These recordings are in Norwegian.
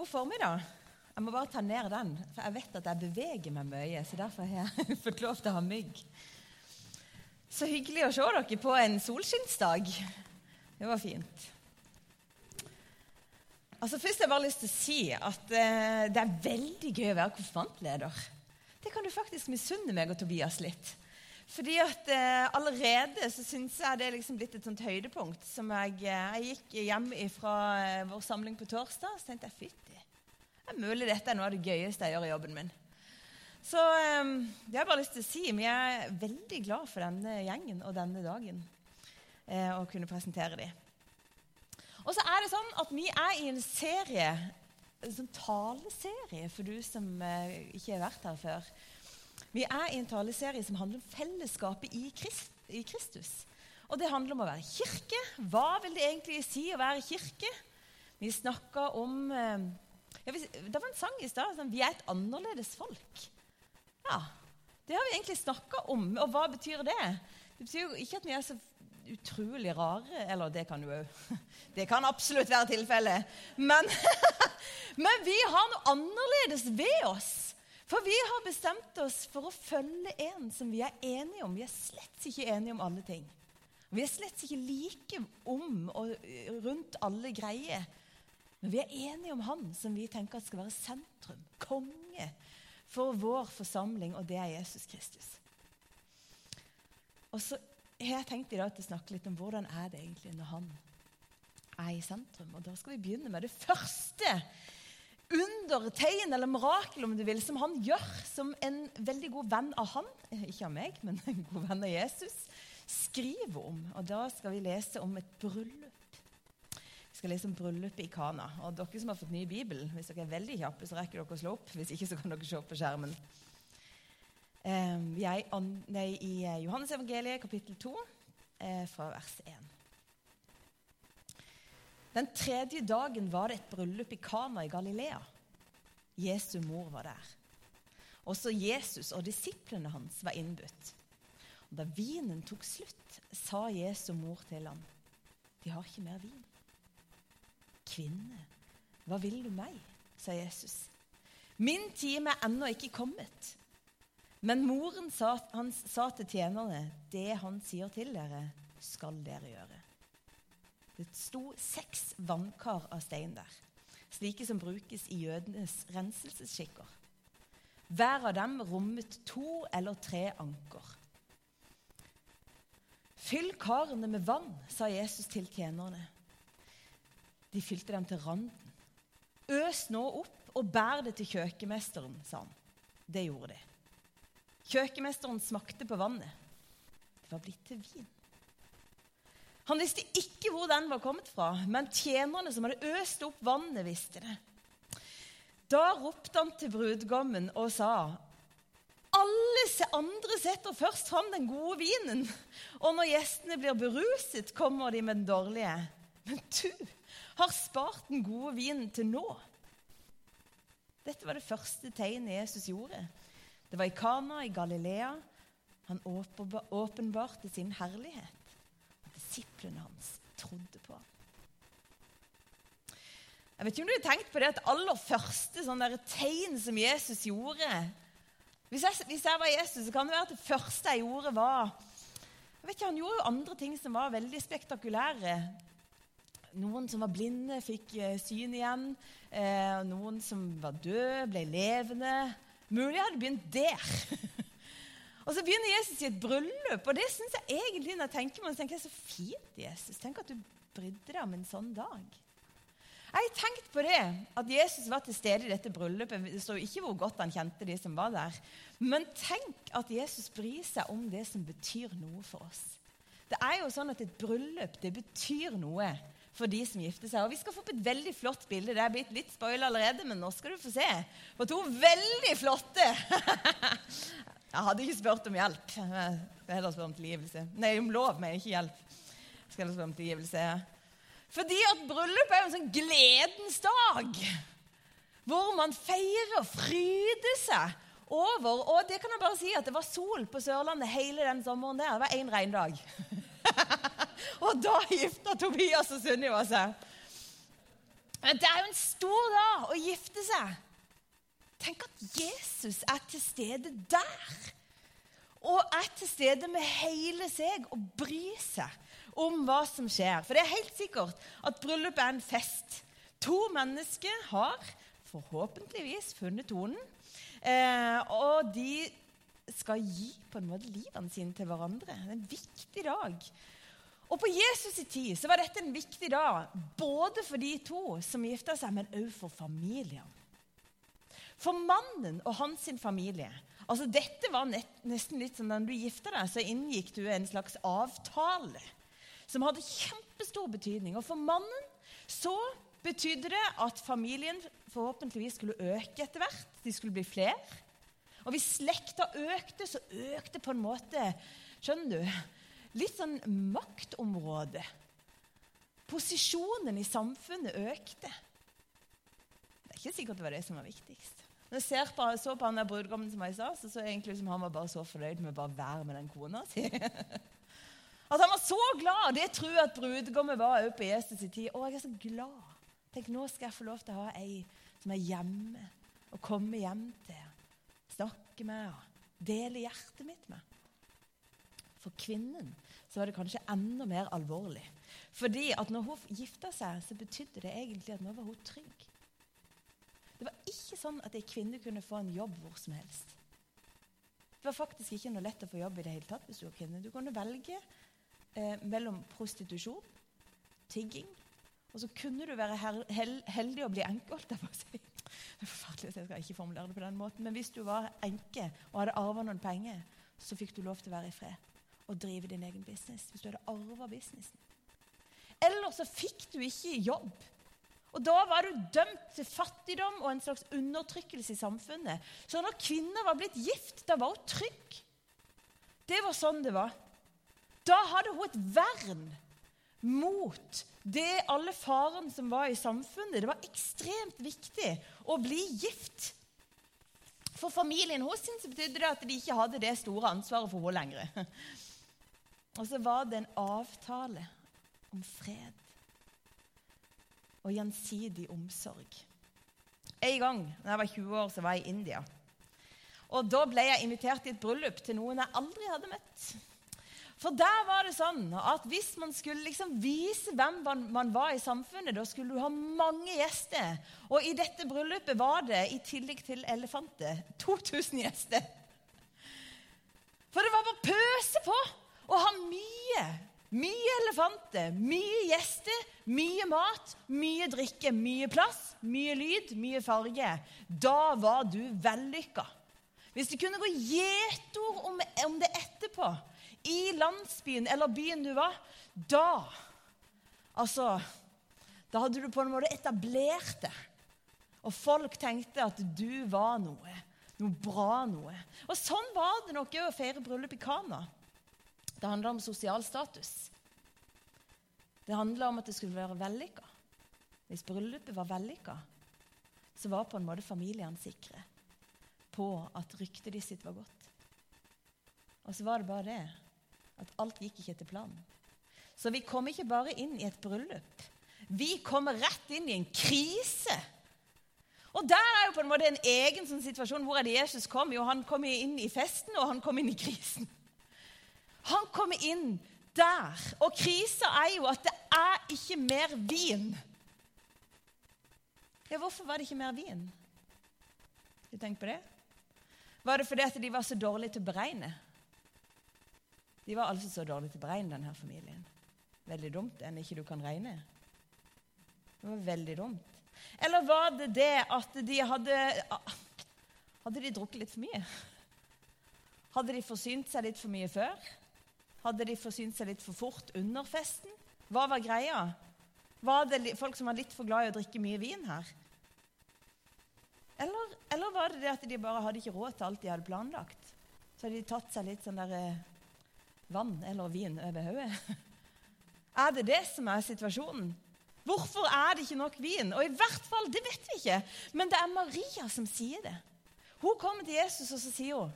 god formiddag. Jeg må bare ta ned den, for jeg vet at jeg beveger meg mye. Så derfor har jeg fått lov til å ha mygg. Så hyggelig å se dere på en solskinnsdag. Det var fint. Altså Først har jeg bare lyst til å si at eh, det er veldig gøy å være konfirmantleder. Det kan du faktisk misunne meg og Tobias litt. Fordi at eh, Allerede så syns jeg det er liksom blitt et sånt høydepunkt. som Jeg, eh, jeg gikk hjem fra eh, vår samling på torsdag og tenkte jeg, det er mulig dette er noe av det gøyeste jeg gjør i jobben min. Så eh, det har jeg bare lyst til å si, jeg er veldig glad for denne gjengen og denne dagen. Eh, å kunne presentere dem. Og så er det sånn at vi er i en serie, en sånn taleserie for du som eh, ikke har vært her før. Vi er i en taleserie som handler om fellesskapet i, Krist, i Kristus. Og det handler om å være kirke. Hva vil det egentlig si å være kirke? Vi snakker om ja, Det var en sang i stad. Sånn, vi er et annerledes folk. Ja, Det har vi egentlig snakka om. Og hva betyr det? Det betyr jo ikke at vi er så utrolig rare. Eller det kan jo Det kan absolutt være tilfellet. Men, men vi har noe annerledes ved oss. For vi har bestemt oss for å følge en som vi er enige om. Vi er slett ikke enige om alle ting. Vi er slett ikke like om og rundt alle greier. Men vi er enige om han som vi tenker skal være sentrum, konge, for vår forsamling, og det er Jesus Kristus. Og så har jeg tenkt i dag til å snakke litt om hvordan er det egentlig når han er i sentrum. Og da skal vi begynne med det første under, tegn eller mirakel om du vil, som han gjør som en veldig god venn av han, ikke av meg, men en god venn av Jesus, skriver om. Og Da skal vi lese om et bryllup. Skal lese om bryllupet i Kana. Og dere som har fått ny bibel, hvis dere er veldig kjappe, så rekker dere å slå opp. Hvis ikke, så kan dere se på skjermen. Vi er i eh, Johannes evangeliet, kapittel 2, eh, fra vers 1. Den tredje dagen var det et bryllup i Kana i Galilea. Jesu mor var der. Også Jesus og disiplene hans var innbudt. Da vinen tok slutt, sa Jesu mor til ham, 'De har ikke mer vin.' 'Kvinne, hva vil du meg?' sa Jesus. 'Min time er ennå ikke kommet.' Men moren sa, han sa til tjenerne, 'Det han sier til dere, skal dere gjøre.' Det sto seks vannkar av stein der, slike som brukes i jødenes renselsesskikker. Hver av dem rommet to eller tre anker. Fyll karene med vann, sa Jesus til tjenerne. De fylte dem til randen. Øs nå opp og bær det til kjøkkenmesteren, sa han. Det gjorde de. Kjøkkenmesteren smakte på vannet. Det var blitt til vin. Han visste ikke hvor den var kommet fra, men tjenerne som hadde øst opp vannet, visste det. Da ropte han til brudgommen og sa alle andre setter først fram den gode vinen, og når gjestene blir beruset, kommer de med den dårlige. Men du har spart den gode vinen til nå. Dette var det første tegnet Jesus gjorde. Det var i Kana i Galilea. Han åpenbarte sin herlighet disiplene hans trodde på ham. Jeg vet ikke om du har tenkt på det at aller første sånn tegn som Jesus gjorde hvis jeg, hvis jeg, var Jesus, så kan det være at det første jeg gjorde, var jeg vet ikke, Han gjorde jo andre ting som var veldig spektakulære. Noen som var blinde, fikk eh, syn igjen. Eh, noen som var døde, ble levende. Mulig jeg hadde begynt der. Og så begynner Jesus i et bryllup, og det syns jeg egentlig når jeg tenker meg, så tenker jeg så fint, Jesus. Tenk at du brydde deg om en sånn dag. Jeg har tenkt på det, at Jesus var til stede i dette bryllupet. Det står ikke hvor godt han kjente de som var der. Men tenk at Jesus bryr seg om det som betyr noe for oss. Det er jo sånn at Et bryllup det betyr noe for de som gifter seg. Og Vi skal få opp et veldig flott bilde. Det er blitt litt spoil allerede, men nå skal du få se på to veldig flotte Jeg hadde ikke spurt om hjelp. Jeg skal heller spørre om tilgivelse. Nei, om lov, men ikke hjelp. Jeg skal heller spørre om tilgivelse. Fordi at bryllup er jo en sånn gledens dag. Hvor man feirer og fryder seg over. Og det kan jeg bare si at det var sol på Sørlandet hele den sommeren der. Det var én regndag. og da gifta Tobias og Sunniva seg. Men det er jo en stor dag å gifte seg. Tenk at Jesus er til stede der. Og er til stede med hele seg og bryr seg om hva som skjer. For det er helt sikkert at bryllup er en fest. To mennesker har forhåpentligvis funnet tonen. Eh, og de skal gi på en måte livene sine til hverandre. Det er en viktig dag. Og På Jesus' i tid så var dette en viktig dag, både for de to som gifta seg, men òg for familien. For mannen og hans familie. Altså Dette var nesten litt som da du gifta deg, så inngikk du en slags avtale som hadde kjempestor betydning. Og for mannen så betydde det at familien forhåpentligvis skulle øke etter hvert. De skulle bli flere. Og hvis slekta økte, så økte på en måte Skjønner du? Litt sånn maktområde. Posisjonen i samfunnet økte. Det er ikke sikkert det var det som var viktigst. Når jeg ser på, så på han der brudgommen som jeg sa, så, så egentlig som han var bare så fornøyd med å være med den kona si. At han var så glad! Det tror jeg at brudgommen var òg på Jesus' i tid. Å, jeg er så glad. Tenk, nå skal jeg få lov til å ha ei som er hjemme, og komme hjem til snakke med og dele hjertet mitt med. For kvinnen så var det kanskje enda mer alvorlig. Fordi at når hun gifta seg, så betydde det egentlig at nå var hun trygg. Det var ikke sånn at ei kvinne kunne få en jobb hvor som helst. Det var faktisk ikke noe lett å få jobb i det hele tatt hvis du var kvinne. Du kunne velge eh, mellom prostitusjon, tigging, og så kunne du være heldig å bli enke. holdt jeg på å si. Det er forferdelig, så jeg skal ikke formulere det på den måten. Men hvis du var enke og hadde arva noen penger, så fikk du lov til å være i fred og drive din egen business. Hvis du hadde arva businessen. Eller så fikk du ikke jobb. Og Da var du dømt til fattigdom og en slags undertrykkelse i samfunnet. Så når kvinner var blitt gift, da var hun trygg. Det var sånn det var. Da hadde hun et vern mot det alle farene som var i samfunnet. Det var ekstremt viktig å bli gift. For familien hos henne betydde det at de ikke hadde det store ansvaret for henne lenger. Og så var det en avtale om fred og gjensidig omsorg. En gang da jeg var 20 år, så var jeg i India. Og Da ble jeg invitert i et bryllup til noen jeg aldri hadde møtt. For der var det sånn at hvis man skulle liksom vise hvem man var i samfunnet, da skulle du ha mange gjester. Og i dette bryllupet var det, i tillegg til elefanter, 2000 gjester. For det var bare pøse på å ha mye. Mye elefanter, mye gjester, mye mat, mye drikke, mye plass, mye lyd, mye farge. Da var du vellykka. Hvis det kunne gå gjetord om, om det etterpå, i landsbyen eller byen du var, da Altså Da hadde du på en måte etablert det. Og folk tenkte at du var noe. Noe bra noe. Og sånn var det nok å feire bryllup i Kana. Det handla om sosial status. Det handla om at det skulle være vellykka. Hvis bryllupet var vellykka, så var på en måte familiene sikre på at ryktet de sitt var godt. Og så var det bare det at alt gikk ikke etter planen. Så vi kom ikke bare inn i et bryllup. Vi kommer rett inn i en krise. Og der er jo på en måte en egen sånn situasjon. Hvor er det Jesus kom? Jo, han kom inn i festen, og han kom inn i krisen. Han kommer inn der. Og krisa er jo at det er ikke mer vin. Ja, hvorfor var det ikke mer vin? Har Du tenkt på det? Var det fordi at de var så dårlige til å beregne? De var altså så dårlige til å beregne, denne familien. Veldig dumt enn ikke du kan regne. Det var veldig dumt. Eller var det det at de hadde Hadde de drukket litt for mye? Hadde de forsynt seg litt for mye før? Hadde de forsynt seg litt for fort under festen? Hva var greia? Var det folk som var litt for glad i å drikke mye vin her? Eller, eller var det det at de bare hadde ikke råd til alt de hadde planlagt? Så hadde de tatt seg litt sånn der eh, vann eller vin over hodet? Er det det som er situasjonen? Hvorfor er det ikke nok vin? Og i hvert fall, Det vet vi ikke, men det er Maria som sier det. Hun kommer til Jesus og så sier hun,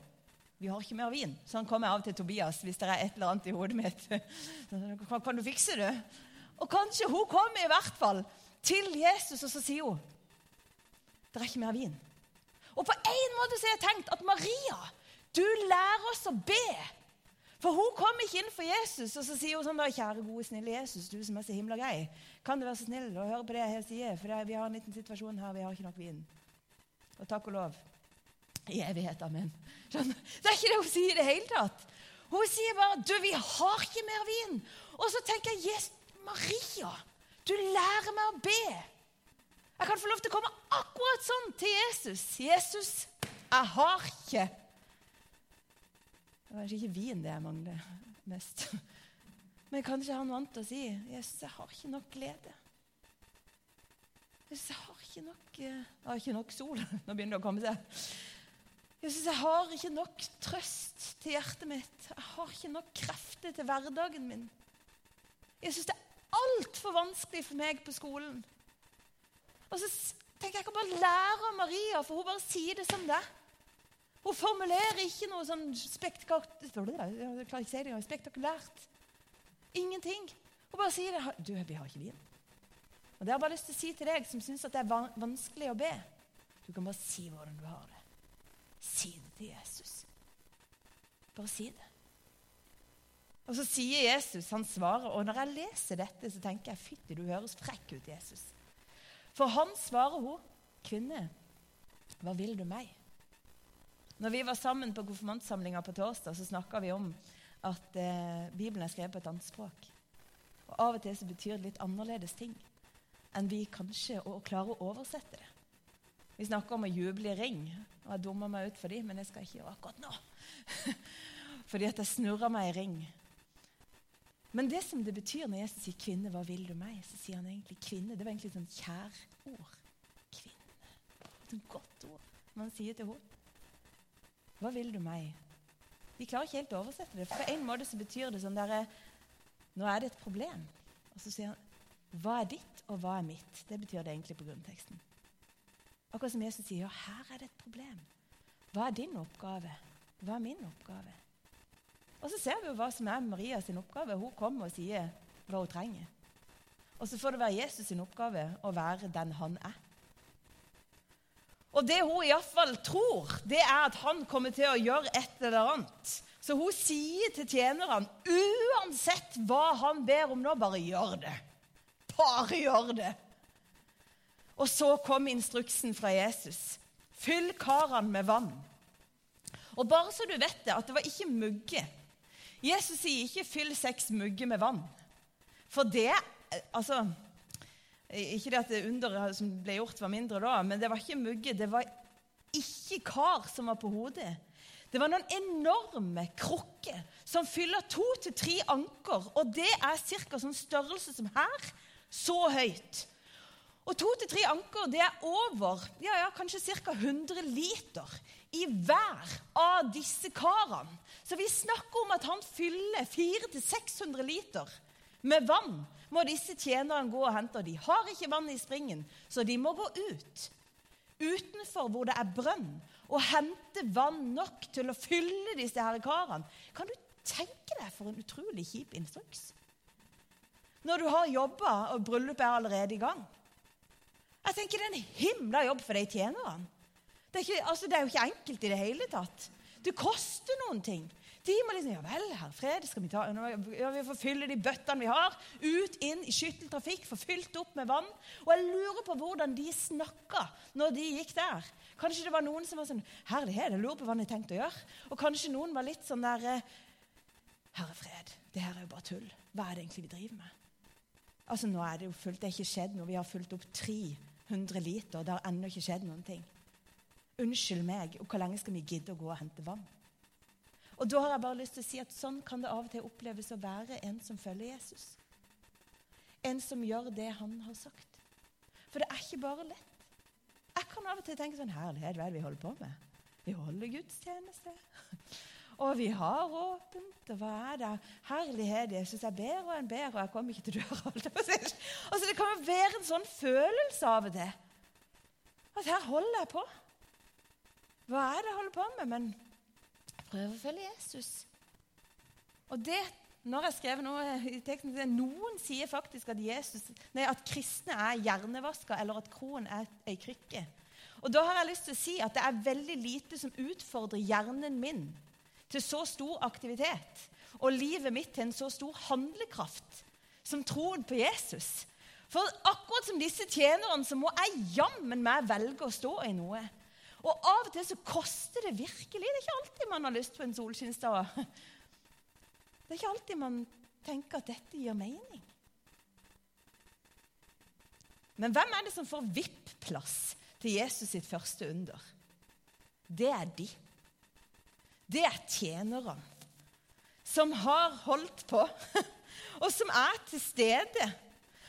vi har ikke mer vin. Sånn kommer jeg av til Tobias hvis det er et eller annet i hodet mitt. Kan, du fikse det? Og kanskje hun kommer i hvert fall til Jesus, og så sier hun det er ikke mer vin. Og på en måte så har jeg tenkt at Maria, du lærer oss å be. For hun kom ikke inn for Jesus, og så sier hun sånn da, 'Kjære, gode, snille Jesus, du som er så himla grei, kan du være så snill å høre på det jeg sier?' For vi har en liten situasjon her, vi har ikke nok vin. Og takk og lov. I evighet. Amen. Skjønner? Det er ikke det hun sier i det hele tatt. Hun sier bare 'Du, vi har ikke mer vin'. Og så tenker jeg yes, Maria, du lærer meg å be. Jeg kan få lov til å komme akkurat sånn til Jesus. 'Jesus, jeg har ikke Det er kanskje ikke vin det jeg mangler mest. Men kanskje han vant til å si. 'Jesus, jeg har ikke nok glede.' Jesus, jeg har ikke nok eh, Jeg har ikke nok sol. Nå begynner det å komme seg. Jesus, jeg har ikke nok trøst til hjertet mitt. Jeg har ikke nok krefter til hverdagen min. Jeg syns det er altfor vanskelig for meg på skolen. Og så tenker jeg jeg kan bare lære av Maria, for hun bare sier det som det. Hun formulerer ikke noe sånn spektakulært. Ingenting. Hun bare sier det. Du, vi har ikke vin. Og Det har jeg bare lyst til å si til deg som syns det er vanskelig å be. Du kan bare si hvordan du har det. Si det til Jesus. Bare si det. Og så sier Jesus, han svarer, og når jeg leser dette, så tenker jeg fytti, du høres frekk ut, Jesus. For han svarer hun, kvinne, hva vil du meg? Når vi var sammen på konfirmantsamlinga på torsdag, så snakka vi om at eh, Bibelen er skrevet på et annet språk. Og Av og til så betyr det litt annerledes ting enn vi kanskje å klare å oversette det. Vi snakker om å juble i ring. og Jeg dummer meg ut for dem, men jeg skal ikke gjøre akkurat nå. Fordi at jeg snurrer meg i ring. Men det som det betyr når Jesus sier 'kvinne, hva vil du meg', så sier han egentlig 'kvinne'. Det var egentlig et sånt kjærord. Kvinne. Et sånt godt ord man sier til henne. Hva vil du meg? Vi klarer ikke helt å oversette det. For på en måte så betyr det sånn derre Nå er det et problem. Og så sier han hva er ditt, og hva er mitt? Det betyr det egentlig på grunnteksten. Akkurat som Jesus sier, ja, her er det et problem. Hva er din oppgave? Hva er min oppgave? Og så ser vi jo hva som er Maria sin oppgave. Hun kommer og sier hva hun trenger. Og så får det være Jesus sin oppgave å være den han er. Og det hun iallfall tror, det er at han kommer til å gjøre et eller annet. Så hun sier til tjenerne uansett hva han ber om nå, bare gjør det. Bare gjør det. Og så kom instruksen fra Jesus. Fyll karene med vann. Og bare så du vet det, at det var ikke mugge. Jesus sier ikke 'fyll seks mugger med vann'. For det Altså Ikke det at det underet som ble gjort, var mindre da, men det var ikke mugge. Det var ikke kar som var på hodet. Det var noen enorme krukker som fyller to til tre anker. Og det er ca. sånn størrelse som her så høyt. Og to til tre anker det er over ja, ja, kanskje ca. 100 liter i hver av disse karene. Så vi snakker om at han fyller 400-600 liter med vann. Må disse tjenerne gå og hente. De har ikke vann i springen, så de må gå ut. Utenfor hvor det er brønn, og hente vann nok til å fylle disse her karene. Kan du tenke deg for en utrolig kjip instruks? når du har jobba og bryllupet er allerede i gang. Jeg tenker Det er en himla jobb for de tjenerne. Det er, ikke, altså, det er jo ikke enkelt i det hele tatt. Det koster noen ting. De må liksom Ja vel, herr Fred, skal vi ta ja, Vi får fylle de bøttene vi har. Ut, inn i skytteltrafikk, få fylt opp med vann. Og jeg lurer på hvordan de snakka når de gikk der. Kanskje det var noen som var sånn Herlighet, jeg lurer på hva de tenkte å gjøre. Og kanskje noen var litt sånn der Herre Fred, det her er jo bare tull. Hva er det egentlig vi driver med? Altså, nå er det jo fullt. Det er ikke skjedd noe. Vi har fulgt opp 300 liter. og Det har ennå ikke skjedd noen ting. Unnskyld meg, og hvor lenge skal vi gidde å gå og hente vann? Og da har jeg bare lyst til å si at Sånn kan det av og til oppleves å være en som følger Jesus. En som gjør det han har sagt. For det er ikke bare lett. Jeg kan av og til tenke sånn Herlighet, hva er det vi holder på med? Vi holder gudstjeneste. Og vi har åpent, og hva er det? Herlighet, Jesus, jeg ber og en ber, og jeg kommer ikke til døra. Altså, Det kan jo være en sånn følelse av det. At her holder jeg på. Hva er det jeg holder på med? Men jeg prøver å følge Jesus. Og det når jeg skrev noe i teksten. Noen sier faktisk at, Jesus, nei, at kristne er hjernevaska, eller at kroen er ei krykke. Og da har jeg lyst til å si at det er veldig lite som utfordrer hjernen min til så stor aktivitet og livet mitt til en så stor handlekraft som troen på Jesus. For akkurat som disse tjenerne så må jeg jammen meg velge å stå i noe. Og av og til så koster det virkelig. Det er ikke alltid man har lyst på en solskinnsdag. Det er ikke alltid man tenker at dette gir mening. Men hvem er det som får VIP-plass til Jesus sitt første under. Det er de. Det er tjenerne som har holdt på, og som er til stede.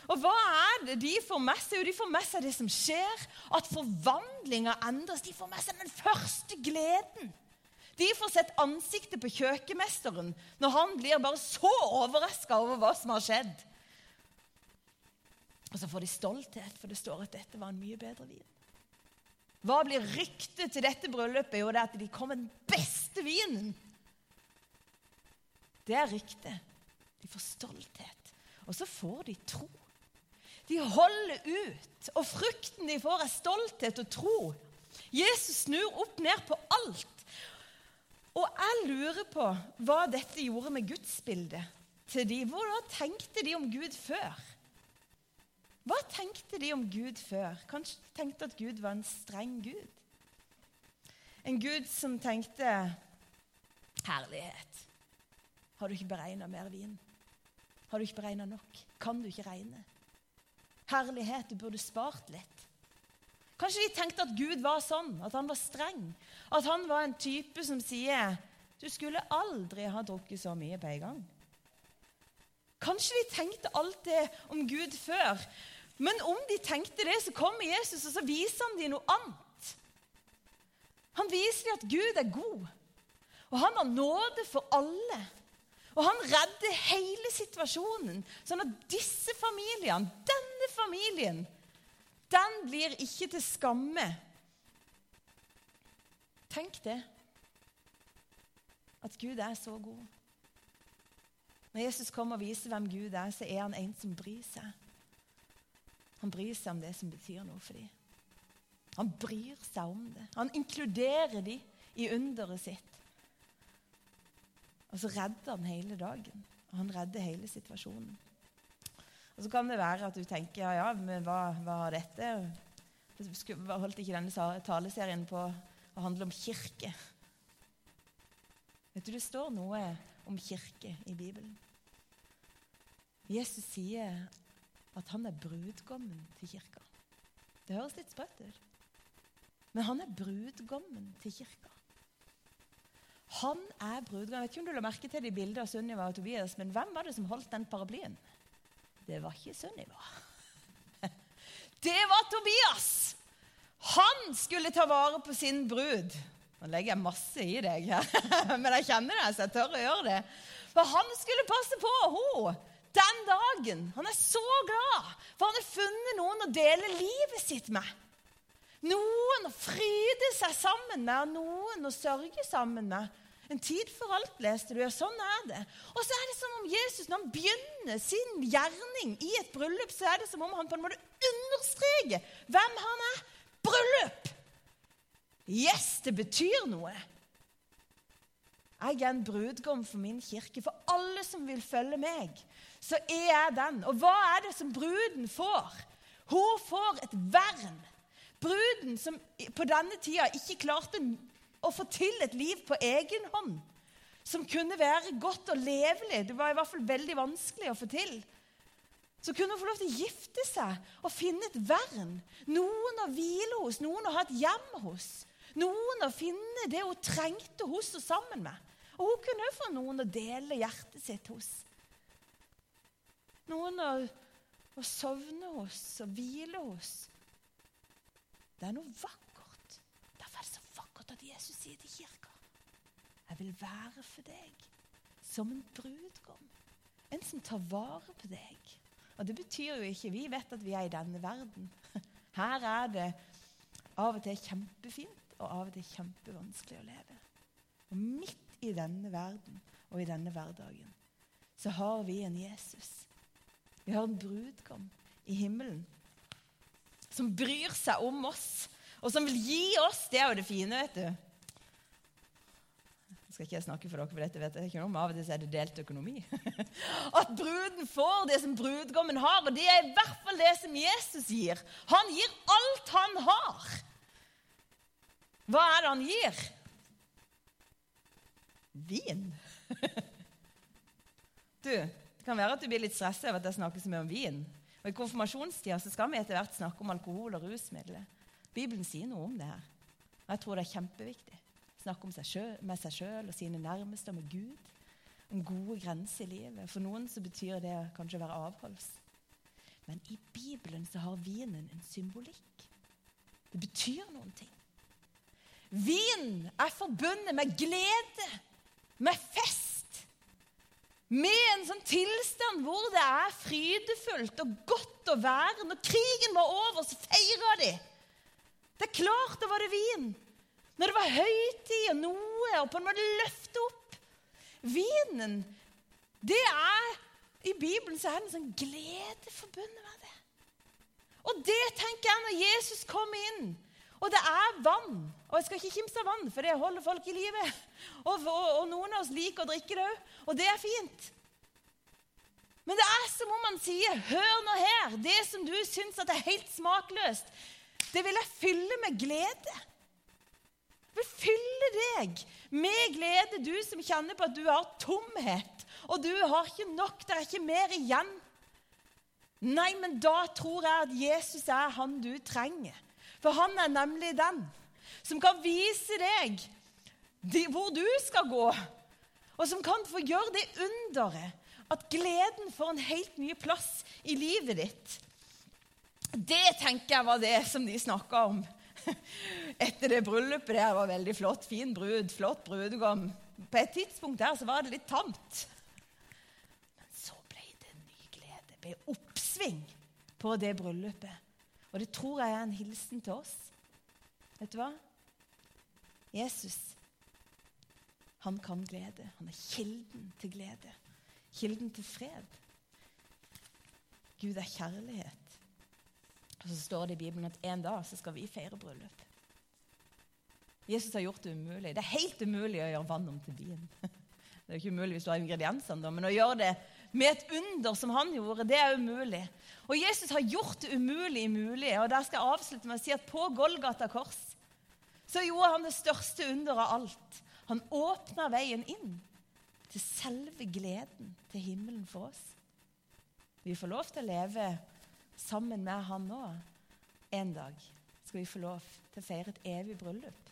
Og hva er det de får med seg? Jo, de får med seg det som skjer, at forvandlinga endres. De får med seg den første gleden. De får sett ansiktet på kjøkkenmesteren når han blir bare så overraska over hva som har skjedd. Og så får de stolthet, for det står at dette var en mye bedre vin. Hva blir ryktet til dette bryllupet? Jo, det er at de kom med den beste vinen. Det er ryktet. De får stolthet. Og så får de tro. De holder ut. Og frukten de får, er stolthet og tro. Jesus snur opp ned på alt. Og jeg lurer på hva dette gjorde med gudsbildet til de. Hvordan tenkte de om Gud før? Hva tenkte de om Gud før? Kanskje de tenkte at Gud var en streng Gud? En Gud som tenkte Herlighet. Har du ikke beregna mer vin? Har du ikke beregna nok? Kan du ikke regne? Herlighet, du burde spart litt. Kanskje de tenkte at Gud var sånn, at han var streng. At han var en type som sier du skulle aldri ha drukket så mye på en gang. Kanskje de tenkte alt det om Gud før, men om de tenkte det, så kommer Jesus og så viser han dem noe annet. Han viser dem at Gud er god, og han har nåde for alle. Og han redder hele situasjonen, sånn at disse familiene, denne familien, den blir ikke til skamme. Tenk det. At Gud er så god. Når Jesus kommer og viser hvem Gud er, så er han en som bryr seg. Han bryr seg om det som betyr noe for dem. Han bryr seg om det. Han inkluderer dem i underet sitt. Og så redder han hele dagen. Han redder hele situasjonen. Og Så kan det være at du tenker ja, ja, men hva, hva har dette Holdt ikke denne taleserien på å handle om kirke? Vet du, Det står noe om kirke i Bibelen. Jesus sier at han er brudgommen til kirka. Det høres litt sprøtt ut. Men han er brudgommen til kirka. Han er brudgommen. Jeg vet ikke om du la merke til det i bildet av Sunniva og Tobias, men hvem var det som holdt den paraplyen? Det var ikke Sunniva. Det var Tobias! Han skulle ta vare på sin brud. Nå legger jeg masse i deg her, men jeg kjenner det, så jeg tør å gjøre det. For han skulle passe på henne den dagen. Han er så glad, for han har funnet noen å dele livet sitt med. Noen å fryde seg sammen med, noen å sørge sammen med. En tid for alt, leste du. Ja, sånn er det. Og så er det som om Jesus, når han begynner sin gjerning i et bryllup, så er det som om han på en måte understreker hvem han er. Bryllup! Yes, det betyr noe. Jeg er en brudgom for min kirke, for alle som vil følge meg så er jeg den. Og hva er det som bruden får? Hun får et vern. Bruden som på denne tida ikke klarte å få til et liv på egen hånd, som kunne være godt og levelig, det var i hvert fall veldig vanskelig å få til, så kunne hun få lov til å gifte seg og finne et vern. Noen å hvile hos, noen å ha et hjem hos. Noen å finne det hun trengte hos og sammen med. Og hun kunne få noen å dele hjertet sitt hos. Noen å, å sovne hos og hvile hos. Det er noe vakkert. Derfor er det så vakkert at Jesus sier til kirka Jeg vil være for deg som en brudgom. En som tar vare på deg. Og det betyr jo ikke Vi vet at vi er i denne verden. Her er det av og til kjempefint og av og til kjempevanskelig å leve. Og midt i denne verden og i denne hverdagen så har vi en Jesus. Vi har en brudgom i himmelen som bryr seg om oss, og som vil gi oss Det er jo det fine, vet du. Jeg skal ikke snakke for dere, for dette vet jeg ikke noe om. Av og til er det delt økonomi. At bruden får det som brudgommen har, og det er i hvert fall det som Jesus gir. Han gir alt han har. Hva er det han gir? Vin. Du, det kan være at du blir litt stressa over at jeg snakker så mye om vin. Og I konfirmasjonstida skal vi etter hvert snakke om alkohol og rusmidler. Bibelen sier noe om det her. Og jeg tror det er kjempeviktig. Snakke seg selv, med seg sjøl og sine nærmeste og med Gud. Om gode grenser i livet. For noen så betyr det kanskje å være avholds. Men i Bibelen så har vinen en symbolikk. Det betyr noen ting. Vin er forbundet med glede, med fest med en sånn tilstand hvor det er frydefullt og godt å være. Når krigen var over, så feira de. Det er klart det var det vin. Når det var høytid og noe, og på en måte løfte opp. Vinen, det er I Bibelen så er det en sånn glede forbundet med det. Og det tenker jeg når Jesus kommer inn. Og det er vann. Og jeg skal ikke kimse av vann, for det holder folk i live. Og, og, og, noen av oss liker å drikke det òg, og det er fint. Men det er som om han sier, 'Hør nå her. Det som du syns er helt smakløst, det vil jeg fylle med glede.' Jeg vil fylle deg med glede, du som kjenner på at du har tomhet, og du har ikke nok, det er ikke mer igjen. Nei, men da tror jeg at Jesus er han du trenger. For han er nemlig den som kan vise deg hvor du skal gå, og som kan få gjøre det underet at gleden får en helt ny plass i livet ditt. Det tenker jeg var det som de snakka om etter det bryllupet. der. var veldig flott. Fin brud, flott brudgom. På et tidspunkt der så var det litt tamt. Men så ble det ny glede. Det ble oppsving på det bryllupet. Og det tror jeg er en hilsen til oss. Vet du hva? Jesus, han kan glede. Han er kilden til glede. Kilden til fred. Gud er kjærlighet. Og så står det i Bibelen at en dag så skal vi feire bryllup. Jesus har gjort det umulig. Det er helt umulig å gjøre vann om til vin. Det er jo ikke umulig hvis du har ingrediensene, men å gjøre det med et under som han gjorde, det er umulig. Og Jesus har gjort det umulig mulig. Og der skal jeg avslutte med å si at på Golgata kors så gjorde han det største under av alt. Han åpna veien inn til selve gleden til himmelen for oss. Vi får lov til å leve sammen med han nå. En dag skal vi få lov til å feire et evig bryllup.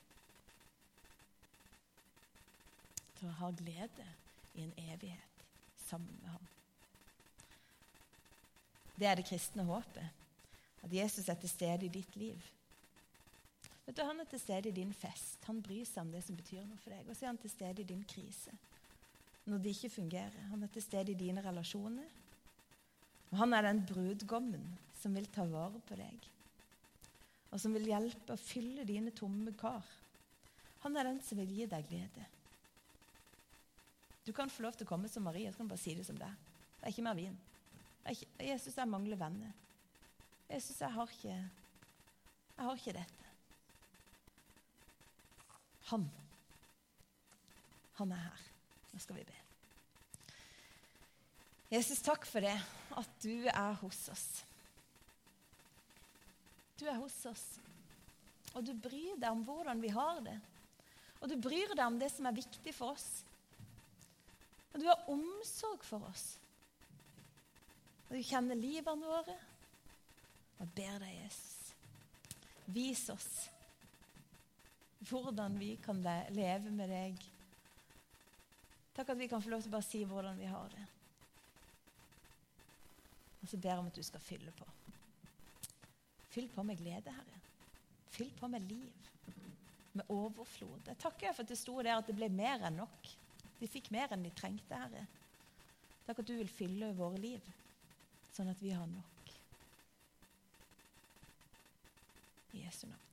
Til å ha glede i en evighet sammen med ham. Det er det kristne håpet. At Jesus er til stede i ditt liv. Vet du, Han er til stede i din fest. Han bryr seg om det som betyr noe for deg. Og så er han til stede i din krise når det ikke fungerer. Han er til stede i dine relasjoner. Og han er den brudgommen som vil ta vare på deg, og som vil hjelpe å fylle dine tomme kar. Han er den som vil gi deg glede. Du kan få lov til å komme som Maria, så kan bare si det som er. Det er ikke mer vin. Jeg, Jesus, jeg mangler venner. Jesus, jeg har ikke Jeg har ikke dette. Han. Han er her. Nå skal vi be. Jesus, takk for det, at du er hos oss. Du er hos oss, og du bryr deg om hvordan vi har det. Og du bryr deg om det som er viktig for oss. Og du har omsorg for oss. Og du kjenner livene våre. Og ber deg, Jesus, vis oss hvordan vi kan leve med deg. Takk at vi kan få lov til å bare si hvordan vi har det. Og så ber jeg om at du skal fylle på. Fyll på med glede, Herre. Fyll på med liv. Med overflod. Jeg takker for at det sto der at det ble mer enn nok. De fikk mer enn de trengte, Herre. Takk at du vil fylle våre liv sånn at vi har nok. I Jesu navn.